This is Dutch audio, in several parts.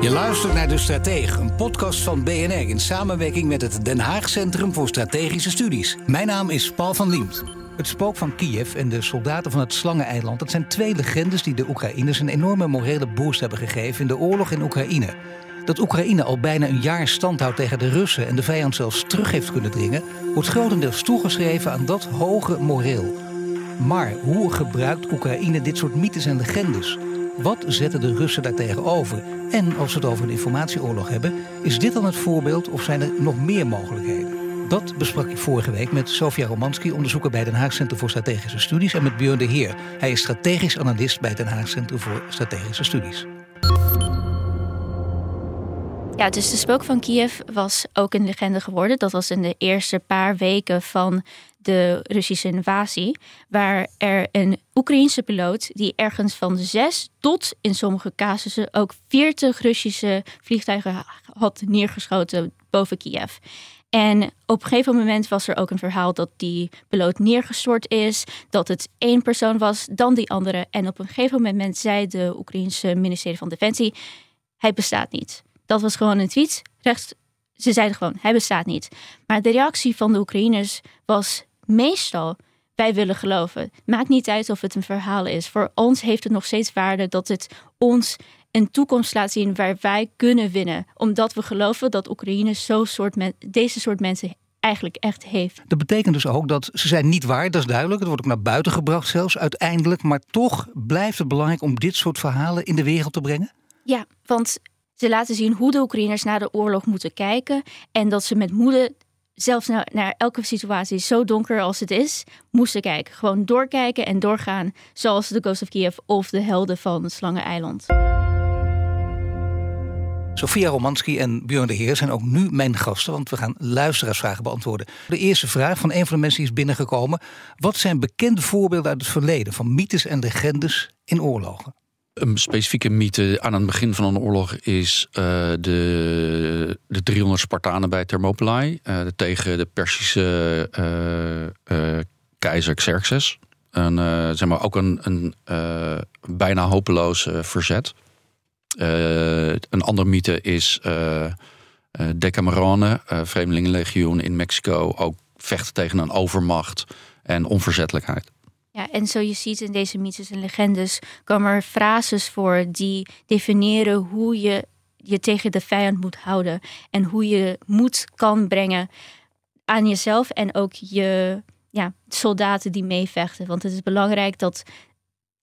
Je luistert naar De Stratege, een podcast van BNR in samenwerking met het Den Haag Centrum voor Strategische Studies. Mijn naam is Paul van Liemt. Het spook van Kiev en de soldaten van het Slangeneiland, dat zijn twee legendes die de Oekraïners een enorme morele boost hebben gegeven in de oorlog in Oekraïne. Dat Oekraïne al bijna een jaar stand houdt tegen de Russen en de vijand zelfs terug heeft kunnen dringen, wordt grotendeels toegeschreven aan dat hoge moreel. Maar hoe gebruikt Oekraïne dit soort mythes en legendes? Wat zetten de Russen daartegen over? En als we het over een informatieoorlog hebben, is dit dan het voorbeeld of zijn er nog meer mogelijkheden? Dat besprak ik vorige week met Sofia Romanski, onderzoeker bij Den Haag Centrum voor Strategische Studies, en met Björn de Heer. Hij is strategisch analist bij Den Haag Centrum voor Strategische Studies. Ja, dus de spook van Kiev was ook een legende geworden. Dat was in de eerste paar weken van de Russische invasie, waar er een Oekraïense piloot die ergens van zes tot in sommige casussen ook 40 Russische vliegtuigen had neergeschoten boven Kiev. En op een gegeven moment was er ook een verhaal dat die piloot neergestort is, dat het één persoon was, dan die andere. En op een gegeven moment zei de Oekraïense ministerie van Defensie: hij bestaat niet. Dat was gewoon een tweet. Rechts, ze zeiden gewoon: hij bestaat niet. Maar de reactie van de Oekraïners was meestal wij willen geloven. Maakt niet uit of het een verhaal is. Voor ons heeft het nog steeds waarde dat het ons een toekomst laat zien waar wij kunnen winnen. Omdat we geloven dat Oekraïne zo soort deze soort mensen eigenlijk echt heeft. Dat betekent dus ook dat ze zijn niet waar, dat is duidelijk. Het wordt ook naar buiten gebracht zelfs uiteindelijk. Maar toch blijft het belangrijk om dit soort verhalen in de wereld te brengen? Ja, want ze laten zien hoe de Oekraïners naar de oorlog moeten kijken. En dat ze met moede zelfs naar, naar, elke situatie, zo donker als het is, moesten kijken. Gewoon doorkijken en doorgaan, zoals de Ghost of Kiev of de helden van Slangeneiland. Sofia Romanski en Björn de Heer zijn ook nu mijn gasten, want we gaan luisteraarsvragen beantwoorden. De eerste vraag van een van de mensen die is binnengekomen. Wat zijn bekende voorbeelden uit het verleden van mythes en legendes in oorlogen? Een specifieke mythe aan het begin van een oorlog is uh, de, de 300 Spartanen bij Thermopylae uh, tegen de Persische uh, keizer Xerxes. En, zeg maar ook een, een bijna hopeloos verzet. een andere mythe is Decamerone, Vreemdelingenlegioen in Mexico, ook vechten tegen een overmacht en onverzettelijkheid. Ja, en zo je ziet in deze mythes en legendes komen er frases voor die definiëren hoe je je tegen de vijand moet houden en hoe je moed kan brengen aan jezelf en ook je ja, soldaten die meevechten. Want het is belangrijk dat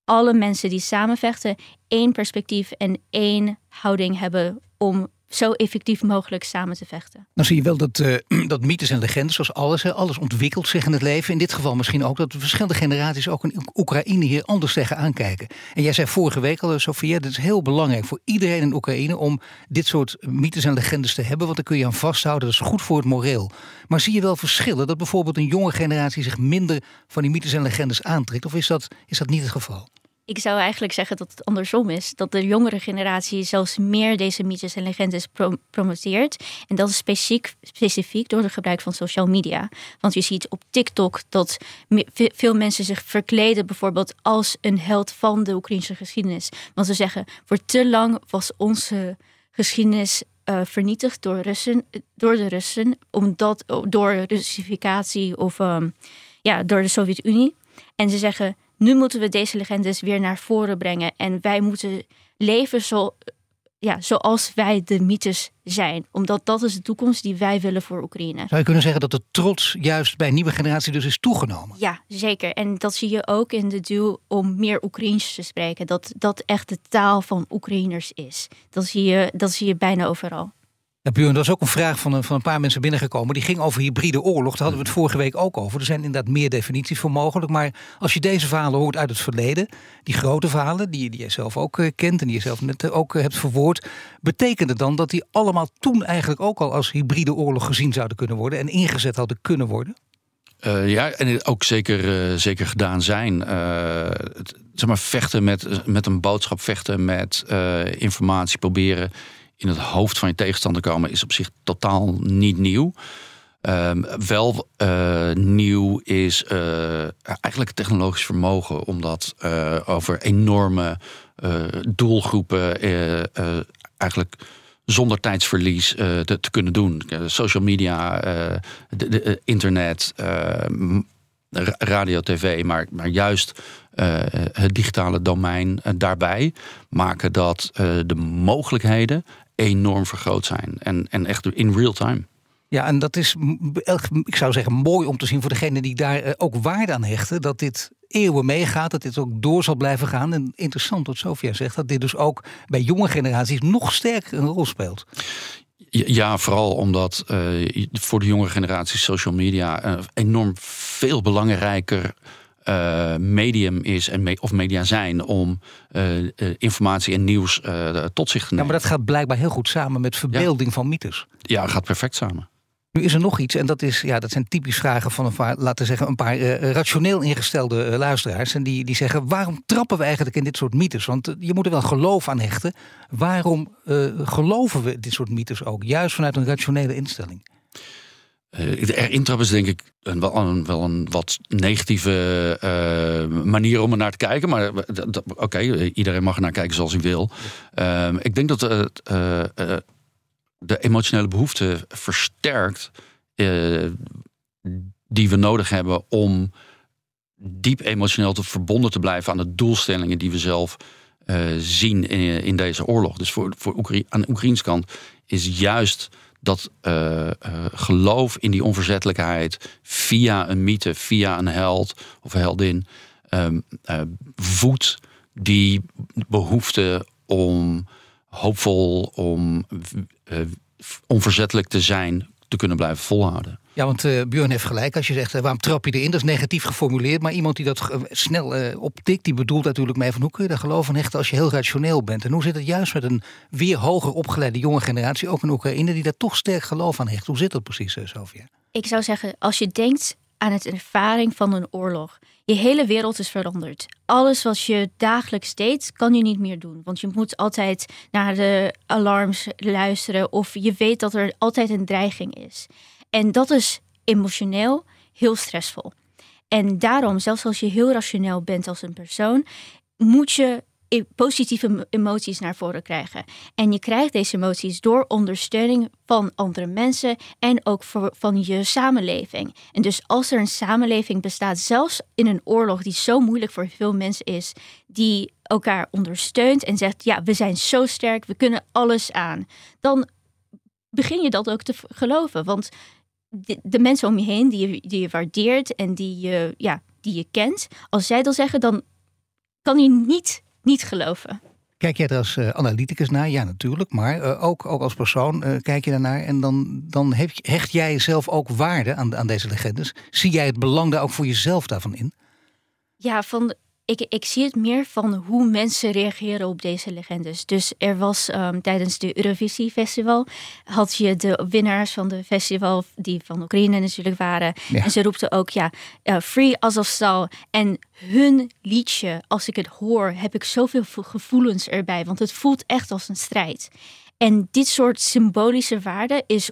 alle mensen die samenvechten één perspectief en één houding hebben om zo effectief mogelijk samen te vechten. Dan zie je wel dat, uh, dat mythes en legendes, zoals alles, alles ontwikkelt zich in het leven. In dit geval misschien ook dat de verschillende generaties ook in Oekraïne hier anders tegen aankijken. En jij zei vorige week al, Sofia, het is heel belangrijk voor iedereen in Oekraïne om dit soort mythes en legendes te hebben, want dan kun je aan vasthouden. Dat is goed voor het moreel. Maar zie je wel verschillen dat bijvoorbeeld een jonge generatie zich minder van die mythes en legendes aantrekt? Of is dat, is dat niet het geval? Ik zou eigenlijk zeggen dat het andersom is. Dat de jongere generatie zelfs meer deze mythes en legendes promoteert. En dat is specifiek, specifiek door het gebruik van social media. Want je ziet op TikTok dat veel mensen zich verkleden bijvoorbeeld als een held van de Oekraïnse geschiedenis. Want ze zeggen, voor te lang was onze geschiedenis uh, vernietigd door, Russen, door de Russen. Omdat, door Russificatie of um, ja, door de Sovjet-Unie. En ze zeggen nu moeten we deze legendes weer naar voren brengen. En wij moeten leven zo, ja, zoals wij de mythes zijn. Omdat dat is de toekomst die wij willen voor Oekraïne. Zou je kunnen zeggen dat de trots juist bij nieuwe generatie dus is toegenomen? Ja, zeker. En dat zie je ook in de duw om meer Oekraïens te spreken. Dat dat echt de taal van Oekraïners is. Dat zie je, dat zie je bijna overal. Ja, Björn, dat is ook een vraag van een, van een paar mensen binnengekomen. Die ging over hybride oorlog. Daar hadden we het vorige week ook over. Er zijn inderdaad meer definities voor mogelijk. Maar als je deze verhalen hoort uit het verleden, die grote verhalen, die, die je zelf ook uh, kent en die je zelf net uh, ook uh, hebt verwoord, betekent het dan dat die allemaal toen eigenlijk ook al als hybride oorlog gezien zouden kunnen worden en ingezet hadden kunnen worden? Uh, ja, en ook zeker, uh, zeker gedaan zijn. Uh, het, zeg maar, vechten met, met een boodschap, vechten met informatie, proberen in het hoofd van je tegenstander komen, is op zich totaal niet nieuw. Um, wel nieuw is eigenlijk het technologisch vermogen om dat over enorme doelgroepen eigenlijk zonder tijdsverlies uh, te, te, kunnen doen. Social media, uh, internet, uh, radio, tv, maar, maar juist het digitale domein daarbij maken dat de mogelijkheden enorm vergroot zijn. En, en echt in real time. Ja, en dat is, ik zou zeggen, mooi om te zien voor degene die daar ook waarde aan hechten. Dat dit eeuwen meegaat, dat dit ook door zal blijven gaan. En interessant wat Sofia zegt, dat dit dus ook bij jonge generaties nog sterker een rol speelt. Ja, vooral omdat uh, voor de jonge generatie social media uh, enorm veel belangrijker uh, medium is en me of media zijn om informatie en nieuws tot zich te nemen. Ja, maar dat gaat blijkbaar heel goed samen met verbeelding ja. van mythes. Ja, gaat perfect samen. Nu is er nog iets, en dat, is, ja, dat zijn typisch vragen van een paar, laten we zeggen, een paar uh, rationeel ingestelde uh, luisteraars. En die, die zeggen: waarom trappen we eigenlijk in dit soort mythes? Want uh, je moet er wel geloof aan hechten. Waarom geloven we dit soort mythes ook? Juist vanuit een rationele instelling. Erin trappen is denk ik een, wel, een, wel een wat negatieve manier om er naar te kijken. Maar oké, okay, iedereen mag er naar kijken zoals hij wil. Ehm, ik denk dat het de emotionele behoefte versterkt uh, die we nodig hebben om diep emotioneel te verbonden te blijven aan de doelstellingen die we zelf uh, zien in, deze oorlog. Dus voor, voor aan de Oekraïns kant is juist dat uh, geloof in die onverzettelijkheid via een mythe, via een held of heldin, um, voedt die behoefte om hoopvol, om onverzettelijk te zijn, te kunnen blijven volhouden. Ja, want uh, Björn heeft gelijk als je zegt, uh, waarom trap je erin? Dat is negatief geformuleerd, maar iemand die dat snel uh, optikt, die bedoelt natuurlijk mee van hoe kun je daar geloof in hechten als je heel rationeel bent? En hoe zit het juist met een weer hoger opgeleide jonge generatie, ook in Oekraïne, die daar toch sterk geloof aan hecht? Hoe zit dat precies, Sofia? Ik zou zeggen, als je denkt aan het ervaring van een oorlog, je hele wereld is veranderd. Alles wat je dagelijks deed, kan je niet meer doen. Want je moet altijd naar de alarms luisteren of je weet dat er altijd een dreiging is. En dat is emotioneel heel stressvol. En daarom, zelfs als je heel rationeel bent als een persoon, moet je positieve emoties naar voren krijgen. En je krijgt deze emoties door ondersteuning van andere mensen en ook van je samenleving. En dus als er een samenleving bestaat, zelfs in een oorlog die zo moeilijk voor veel mensen is, die elkaar ondersteunt en zegt: Ja, we zijn zo sterk, we kunnen alles aan, dan begin je dat ook te geloven. Want de, de mensen om je heen die je, die je waardeert en die je, ja, die je kent, als zij dat zeggen, dan kan je niet niet geloven. Kijk jij er als uh, analyticus naar? Ja, natuurlijk. Maar uh, ook, ook als persoon uh, kijk je daarnaar. En dan, dan hecht, hecht jij zelf ook waarde aan, aan deze legendes. Zie jij het belang daar ook voor jezelf daarvan in? Ja, van ik, ik zie het meer van hoe mensen reageren op deze legendes. Dus er was um, tijdens de Eurovisie Festival, had je de winnaars van de festival, die van Oekraïne natuurlijk waren. Ja. En ze roepten ook, ja, uh, Free Azovstal. En hun liedje, als ik het hoor, heb ik zoveel gevoelens erbij. Want het voelt echt als een strijd. En dit soort symbolische waarde is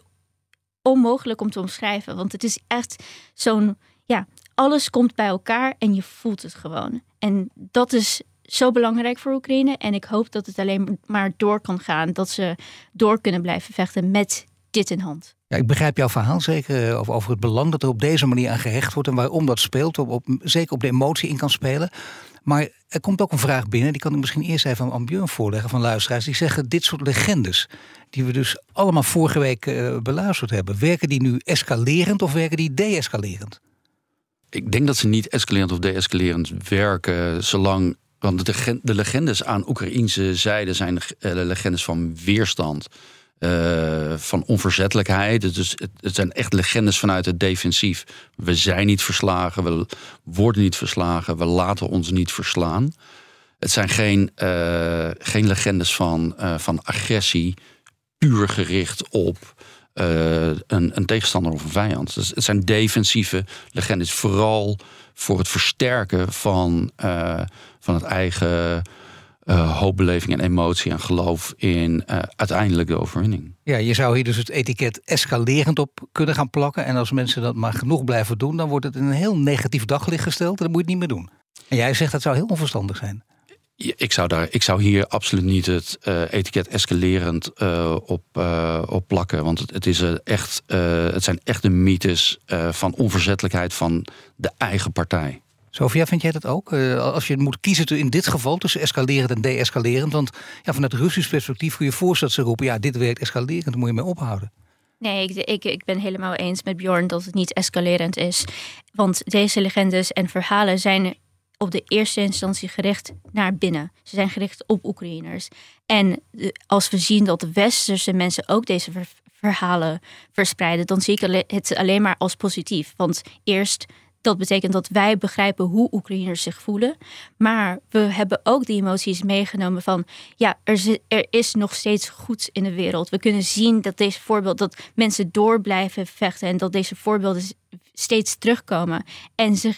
onmogelijk om te omschrijven. Want het is echt zo'n, ja, alles komt bij elkaar en je voelt het gewoon. En dat is zo belangrijk voor Oekraïne. En ik hoop dat het alleen maar door kan gaan. Dat ze door kunnen blijven vechten met dit in hand. Ja, ik begrijp jouw verhaal zeker over, over het belang dat er op deze manier aan gehecht wordt. En waarom dat speelt. Op, op, zeker op de emotie in kan spelen. Maar er komt ook een vraag binnen. Die kan ik misschien eerst even aan Björn voorleggen van luisteraars. Die zeggen dit soort legendes. Die we dus allemaal vorige week uh, beluisterd hebben. Werken die nu escalerend of werken die de-escalerend? Ik denk dat ze niet escalerend of deescalerend werken, zolang. Want de, de legendes aan Oekraïnse zijde zijn uh, legendes van weerstand. Uh, van onverzettelijkheid. Dus het, het, zijn echt legendes vanuit het defensief. We zijn niet verslagen, we worden niet verslagen, we laten ons niet verslaan. Het zijn geen, uh, geen legendes van, van agressie, puur gericht op uh, een, een, tegenstander of een vijand. Dus het zijn defensieve legendes, vooral voor het versterken van, van het eigen uh, hoopbeleving en emotie en geloof in uiteindelijk de overwinning. Ja, je zou hier dus het etiket escalerend op kunnen gaan plakken. En als mensen dat maar genoeg blijven doen, dan wordt het in een heel negatief daglicht gesteld. En dan moet je het niet meer doen. En jij zegt dat zou heel onverstandig zijn. Ik, zou daar, ik zou hier absoluut niet het uh, etiket escalerend op, op plakken. Want het, het, is, echt, het zijn echt de mythes van onverzettelijkheid van de eigen partij. Sofia, vind jij dat ook? Uh, als je moet kiezen in dit geval tussen escalerend en de-escalerend. Want ja, vanuit Russisch perspectief kun je voorstellen dat ze roepen... ja, dit werkt escalerend, daar moet je mee ophouden. Nee, ik, ik, ik ben helemaal eens met Bjorn dat het niet escalerend is. Want deze legendes en verhalen zijn op de eerste instantie gericht naar binnen. Ze zijn gericht op Oekraïners. En als we zien dat de westerse mensen ook deze verhalen verspreiden, dan zie ik het alleen maar als positief. Want eerst dat betekent dat wij begrijpen hoe Oekraïners zich voelen. Maar we hebben ook die emoties meegenomen van ja, er, er is nog steeds goed in de wereld. We kunnen zien dat deze voorbeeld dat mensen door blijven vechten en dat deze voorbeelden steeds terugkomen. En ze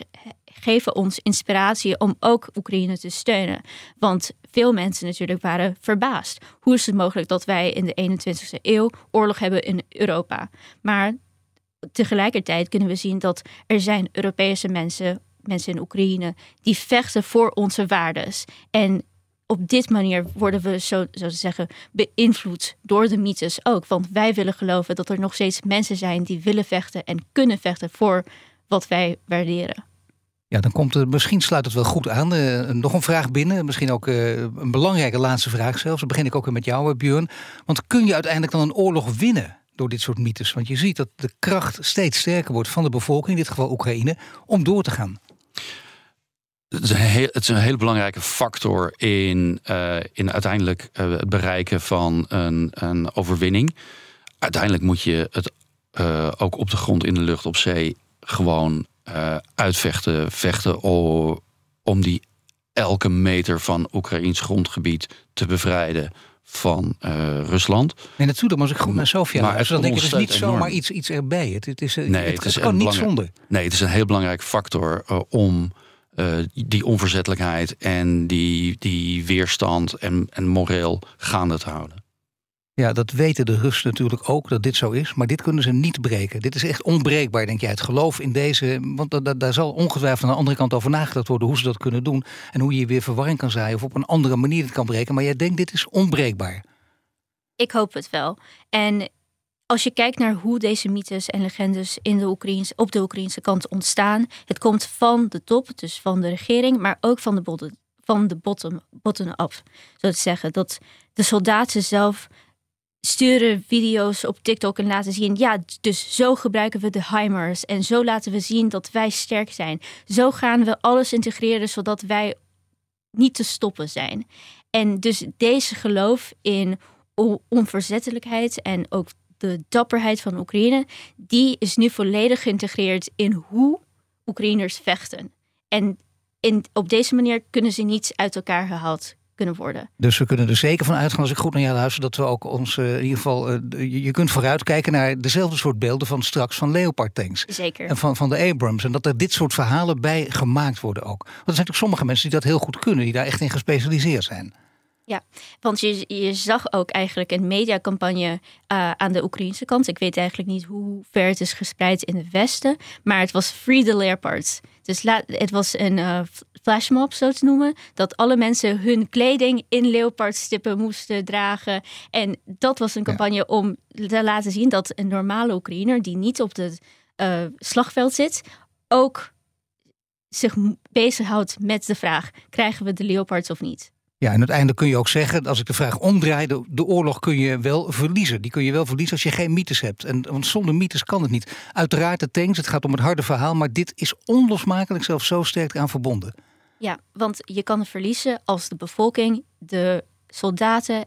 geven ons inspiratie om ook Oekraïne te steunen. Want veel mensen natuurlijk waren verbaasd. Hoe is het mogelijk dat wij in de 21ste eeuw oorlog hebben in Europa? Maar tegelijkertijd kunnen we zien dat er zijn Europese mensen, mensen in Oekraïne, die vechten voor onze waardes. En op dit manier worden we zo, zo te zeggen beïnvloed door de mythes ook. Want wij willen geloven dat er nog steeds mensen zijn die willen vechten en kunnen vechten voor wat wij waarderen. Ja, dan komt er, misschien sluit het wel goed aan. Uh, nog een vraag binnen, misschien ook uh, een belangrijke laatste vraag zelfs. Dan begin ik ook weer met jou, Björn. Want kun je uiteindelijk dan een oorlog winnen? door dit soort mythes? Want je ziet dat de kracht steeds sterker wordt van de bevolking, in dit geval Oekraïne, om door te gaan. Het is een, heel, het is een hele belangrijke factor in, in uiteindelijk het bereiken van een, een overwinning. Uiteindelijk moet je het ook op de grond, in de lucht, op zee gewoon uitvechten, vechten om die elke meter van Oekraïns grondgebied te bevrijden van uh, Rusland. Nee, natuurlijk, maar als ik goed naar Sofia maar luister, dan denk ik, het is niet zomaar iets, iets erbij. Het, het, is, nee, het, het, is kan niet zonder. Nee, het is een heel belangrijk factor uh, om uh, die onverzettelijkheid en die, die weerstand en, en moreel gaande te houden. Ja, dat weten de Russen natuurlijk ook, dat dit zo is. Maar dit kunnen ze niet breken. Dit is echt onbreekbaar, denk jij. Het geloof in deze... Want daar zal ongetwijfeld aan de andere kant over nagedacht worden... hoe ze dat kunnen doen. En hoe je weer verwarring kan zaaien... of op een andere manier het kan breken. Maar jij denkt, dit is onbreekbaar. Ik hoop het wel. En als je kijkt naar hoe deze mythes en legendes in de Oekraïnse, op de Oekraïnse kant ontstaan... het komt van de top, dus van de regering... maar ook van de, bottom, van de bottom, bottom-up, zo te zeggen. Dat de soldaten zelf sturen video's op TikTok en laten zien, ja, dus zo gebruiken we de Heimers en zo laten we zien dat wij sterk zijn. Zo gaan we alles integreren zodat wij niet te stoppen zijn. En dus deze geloof in onverzettelijkheid en ook de dapperheid van Oekraïne, die is nu volledig geïntegreerd in hoe Oekraïners vechten. En in, op deze manier kunnen ze niet uit elkaar gehaald kunnen worden. Dus we kunnen er zeker van uitgaan, als ik goed naar jou luister, dat we ook ons uh, in ieder geval. Uh, je kunt vooruitkijken naar dezelfde soort beelden van straks van Leopard tanks. Zeker. En van, van de Abrams. En dat er dit soort verhalen bij gemaakt worden ook. Want er zijn natuurlijk sommige mensen die dat heel goed kunnen, die daar echt in gespecialiseerd zijn. Ja, want je, je zag ook eigenlijk een mediacampagne uh, aan de Oekraïnse kant. Ik weet eigenlijk niet hoe ver het is gespreid in het Westen. Maar het was Free the Leopards. Dus het was een uh, flashmob, zo te noemen. Dat alle mensen hun kleding in leopardstippen moesten dragen. En dat was een campagne om te laten zien dat een normale Oekraïner... die niet op het uh, slagveld zit, ook zich bezighoudt met de vraag... krijgen we de leopards of niet? Ja, en uiteindelijk kun je ook zeggen, als ik de vraag omdraai, de, de, oorlog kun je wel verliezen. Die kun je wel verliezen als je geen mythes hebt. En, want zonder mythes kan het niet. Uiteraard de tanks, het gaat om het harde verhaal, maar dit is onlosmakelijk zelfs zo sterk aan verbonden. Ja, want je kan verliezen als de bevolking, de soldaten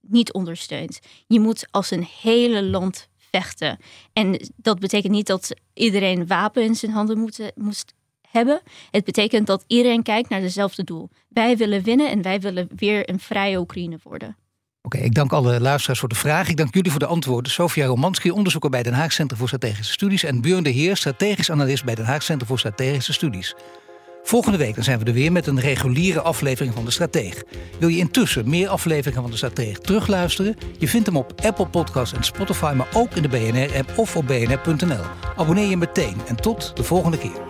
niet ondersteunt. Je moet als een hele land vechten. En dat betekent niet dat iedereen wapen in zijn handen moet, moest hebben. Het betekent dat iedereen kijkt naar dezelfde doel. Wij willen winnen en wij willen weer een vrije Oekraïne worden. Oké, ik dank alle luisteraars voor de vraag. Ik dank jullie voor de antwoorden. Sofia Romanski, onderzoeker bij Den Haag Centrum voor Strategische Studies. En Björn de Heer, strategisch analist bij Den Haag Centrum voor Strategische Studies. Volgende week zijn we er weer met een reguliere aflevering van De Strateeg. Wil je intussen meer afleveringen van De Strateeg terugluisteren? Je vindt hem op Apple Podcasts en Spotify, maar ook in de BNR-app of op bnr.nl. Abonneer je meteen en tot de volgende keer.